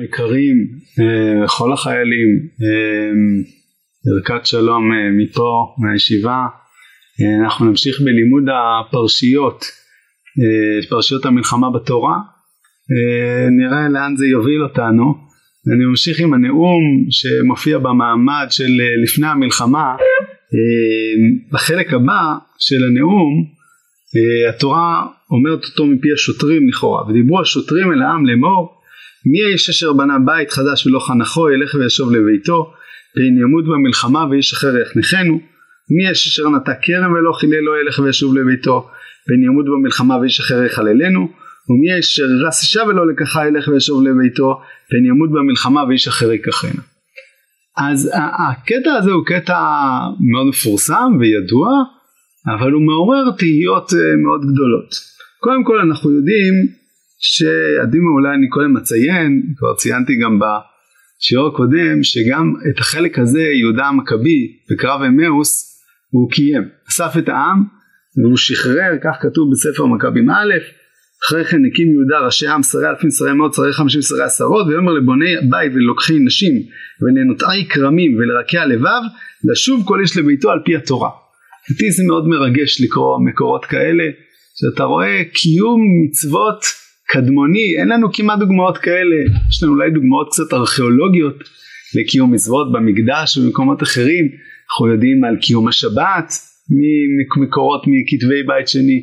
היקרים, כל החיילים, ברכת שלום מפה, מהישיבה. אנחנו נמשיך בלימוד הפרשיות, פרשיות המלחמה בתורה. נראה לאן זה יוביל אותנו. אני ממשיך עם הנאום שמופיע במעמד של לפני המלחמה. בחלק הבא של הנאום התורה אומרת אותו מפי השוטרים לכאורה ודיברו השוטרים אל העם לאמור מי האיש אשר בנה בית חדש ולא חנכו ילך וישוב לביתו פן ימות במלחמה ואיש אחר יחנכנו? מי האיש אשר נטע כרם ולא חיללו ילך וישוב לביתו פן ימות במלחמה ואיש אחר יחללנו? ומי האיש אשר רס אישה ולא לקחה ילך וישוב לביתו פן ימות במלחמה ואיש אחר ייקחנה אז הקטע הזה הוא קטע מאוד מפורסם וידוע אבל הוא מעורר תהיות אה, מאוד גדולות. קודם כל אנחנו יודעים שהדימה אולי אני קודם אציין, כבר ציינתי גם בשיעור הקודם, שגם את החלק הזה יהודה המכבי בקרב אמאוס הוא קיים, אסף את העם והוא שחרר, כך כתוב בספר מכבים א', אחרי כן הקים יהודה ראשי עם שרי אלפים שרי מאות שרי חמישים שרי עשרות ויאמר לבוני בית ולוקחי נשים ולנוטעי כרמים ולרקיע לבב לשוב כל איש לביתו על פי התורה. אותי זה מאוד מרגש לקרוא מקורות כאלה, שאתה רואה קיום מצוות קדמוני, אין לנו כמעט דוגמאות כאלה, יש לנו אולי דוגמאות קצת ארכיאולוגיות לקיום מצוות במקדש ובמקומות אחרים, אנחנו יודעים על קיום השבת ממקורות מכתבי בית שני,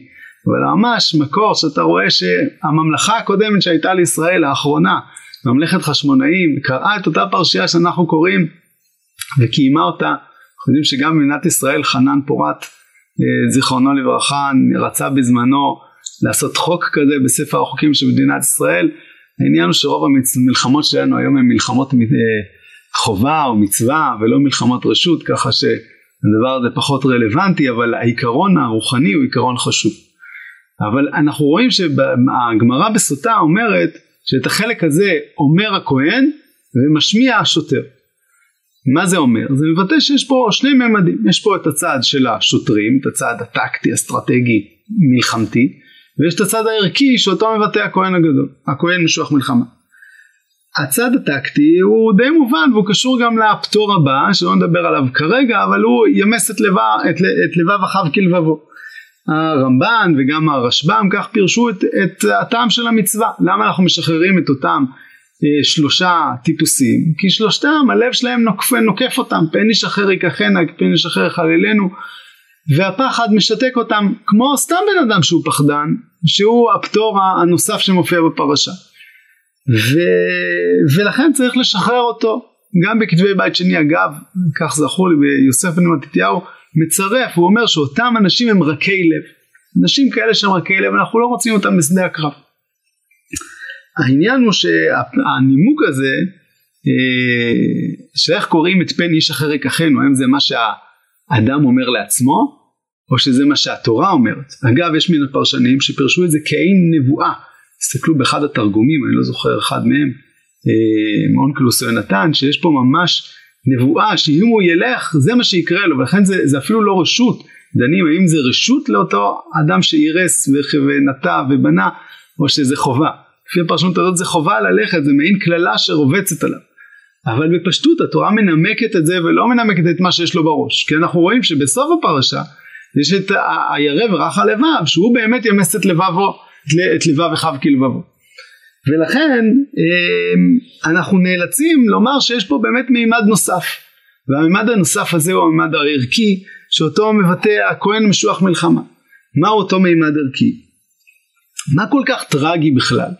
אבל ממש מקור שאתה רואה שהממלכה הקודמת שהייתה לישראל האחרונה, ממלכת חשמונאים, קראה את אותה פרשייה שאנחנו קוראים וקיימה אותה. אנחנו יודעים שגם במדינת ישראל חנן פורת אה, זיכרונו לברכה רצה בזמנו לעשות חוק כזה בספר החוקים של מדינת ישראל. העניין הוא שרוב המלחמות שלנו היום הן מלחמות אה, חובה או מצווה ולא מלחמות רשות ככה שהדבר הזה פחות רלוונטי אבל העיקרון הרוחני הוא עיקרון חשוב. אבל אנחנו רואים שהגמרא בסוטה אומרת שאת החלק הזה אומר הכהן ומשמיע השוטר. מה זה אומר? זה מבטא שיש פה שני ממדים, יש פה את הצד של השוטרים, את הצד הטקטי, אסטרטגי, מלחמתי, ויש את הצד הערכי שאותו מבטא הכהן הגדול, הכהן משוח מלחמה. הצד הטקטי הוא די מובן והוא קשור גם לפטור הבא שלא נדבר עליו כרגע אבל הוא ימס את, את, את לבב אחיו כלבבו. הרמב"ן וגם הרשב"ם כך פירשו את, את הטעם של המצווה למה אנחנו משחררים את אותם אה, שלושה טיפוסים כי שלושתם הלב שלהם נוקף, נוקף אותם פן איש אחר פן איש אחר יחללנו והפחד משתק אותם כמו סתם בן אדם שהוא פחדן שהוא הפטור הנוסף שמופיע בפרשה. ו, ולכן צריך לשחרר אותו. גם בכתבי בית שני אגב כך זכור לי ביוסף בן מתתיהו מצרף הוא אומר שאותם אנשים הם רכי לב. אנשים כאלה שהם רכי לב אנחנו לא רוצים אותם בשדה הקרב. העניין הוא שהנימוק הזה אה, שאיך קוראים את פן איש אחר ייקחנו האם זה מה שהאדם אומר לעצמו או שזה מה שהתורה אומרת? אגב יש מן הפרשנים שפרשו את זה כאין נבואה. תסתכלו באחד התרגומים אני לא זוכר אחד מהם אה, מאונקלוס יונתן שיש פה ממש נבואה שאם הוא ילך זה מה שיקרה לו ולכן זה, זה אפילו לא רשות. דנים האם זה רשות לאותו אדם שאירס ונטע ובנה או שזה חובה? לפי הפרשנות הזאת זה חובה ללכת, זה מעין קללה שרובצת עליו. אבל בפשטות התורה מנמקת את זה ולא מנמקת את מה שיש לו בראש. כי אנחנו רואים שבסוף הפרשה יש את הירא ורך הלבב שהוא באמת ימס את לבבו, את לבב אחיו כלבבו. ולכן אמ, אנחנו נאלצים לומר שיש פה באמת מימד נוסף. והמימד הנוסף הזה הוא המימד הערכי שאותו מבטא הכהן משוח מלחמה. מהו אותו מימד ערכי? מה כל כך טרגי בכלל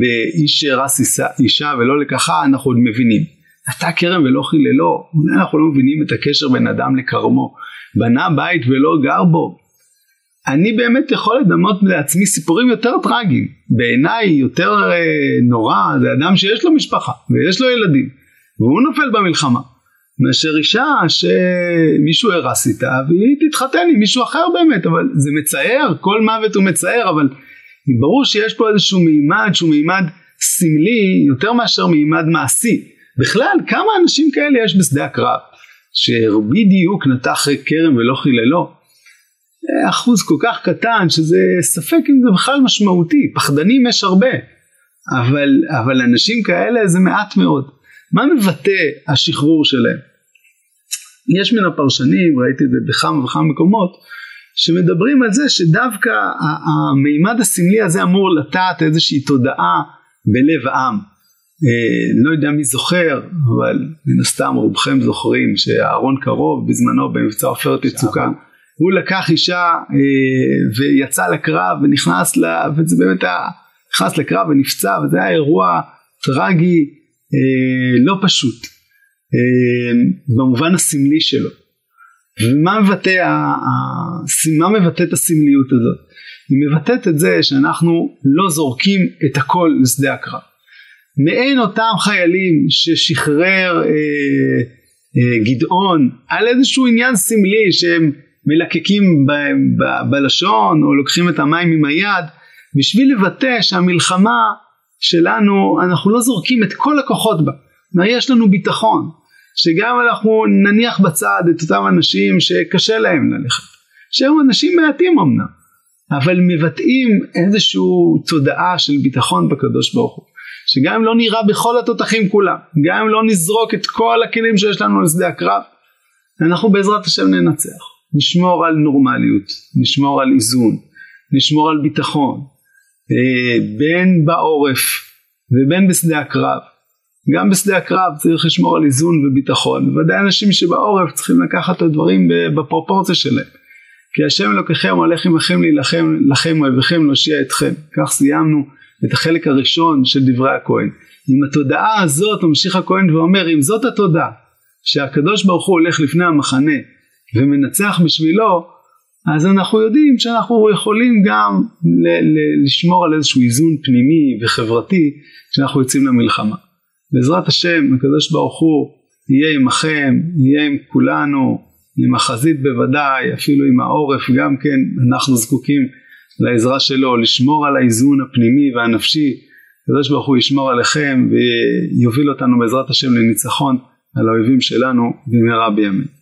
באיש שרס אישה ולא לקחה אנחנו עוד מבינים. נטע כרם ולא חיללו, אולי אנחנו לא מבינים את הקשר בין אדם לכרמו. בנה בית ולא גר בו. אני באמת יכול לדמות לעצמי סיפורים יותר טרגיים. בעיניי יותר אה, נורא זה אדם שיש לו משפחה ויש לו ילדים והוא נופל במלחמה. מאשר אישה שמישהו הרס איתה והיא תתחתן עם מישהו אחר באמת אבל זה מצער כל מוות הוא מצער אבל ברור שיש פה איזשהו מימד שהוא מימד סמלי יותר מאשר מימד מעשי. בכלל כמה אנשים כאלה יש בשדה הקרב שבדיוק אחרי כרם ולא חיללו. אחוז כל כך קטן שזה ספק אם זה בכלל משמעותי, פחדנים יש הרבה. אבל, אבל אנשים כאלה זה מעט מאוד. מה מבטא השחרור שלהם? יש מן הפרשנים, ראיתי את זה בכמה וכמה מקומות, שמדברים על זה שדווקא המימד הסמלי הזה אמור לטעת איזושהי תודעה בלב העם. אה, לא יודע מי זוכר, אבל מן הסתם רובכם זוכרים שאהרון קרוב בזמנו במבצע עופרת יצוקה, הוא לקח אישה אה, ויצא לקרב ונכנס לה, וזה באמת היה, נכנס לקרב ונפצע וזה היה אירוע טרגי אה, לא פשוט במובן הסמלי שלו. ומה מבטא, מה מבטא את הסמליות הזאת? היא מבטאת את זה שאנחנו לא זורקים את הכל לשדה הקרב. מעין אותם חיילים ששחרר אה, אה, גדעון על איזשהו עניין סמלי שהם מלקקים ב, ב, בלשון או לוקחים את המים עם היד בשביל לבטא שהמלחמה שלנו אנחנו לא זורקים את כל הכוחות בה, יש לנו ביטחון שגם אנחנו נניח בצד את אותם אנשים שקשה להם ללכת, שהם אנשים מעטים אמנם, אבל מבטאים איזושהי תודעה של ביטחון בקדוש ברוך הוא. שגם אם לא נראה בכל התותחים כולם, גם אם לא נזרוק את כל הכלים שיש לנו לשדה הקרב, אנחנו בעזרת השם ננצח. נשמור על נורמליות, נשמור על איזון, נשמור על ביטחון, אה, בין בעורף ובין בשדה הקרב. גם בשדה הקרב צריך לשמור על איזון וביטחון, בוודאי אנשים שבעורף צריכים לקחת את הדברים בפרופורציה שלהם. כי השם אלוקיכם הולך עמכם להילחם לכם אוהביכם להושיע אתכם. כך סיימנו את החלק הראשון של דברי הכהן. עם התודעה הזאת ממשיך הכהן ואומר אם זאת התודעה שהקדוש ברוך הוא הולך לפני המחנה ומנצח בשבילו אז אנחנו יודעים שאנחנו יכולים גם לשמור על איזשהו איזון פנימי וחברתי כשאנחנו יוצאים למלחמה. בעזרת השם הקדוש ברוך הוא יהיה עמכם, יהיה עם כולנו, עם החזית בוודאי, אפילו עם העורף גם כן אנחנו זקוקים לעזרה שלו, לשמור על האיזון הפנימי והנפשי, הקדוש ברוך הוא ישמור עליכם ויוביל אותנו בעזרת השם לניצחון על האויבים שלנו במהרה בימים.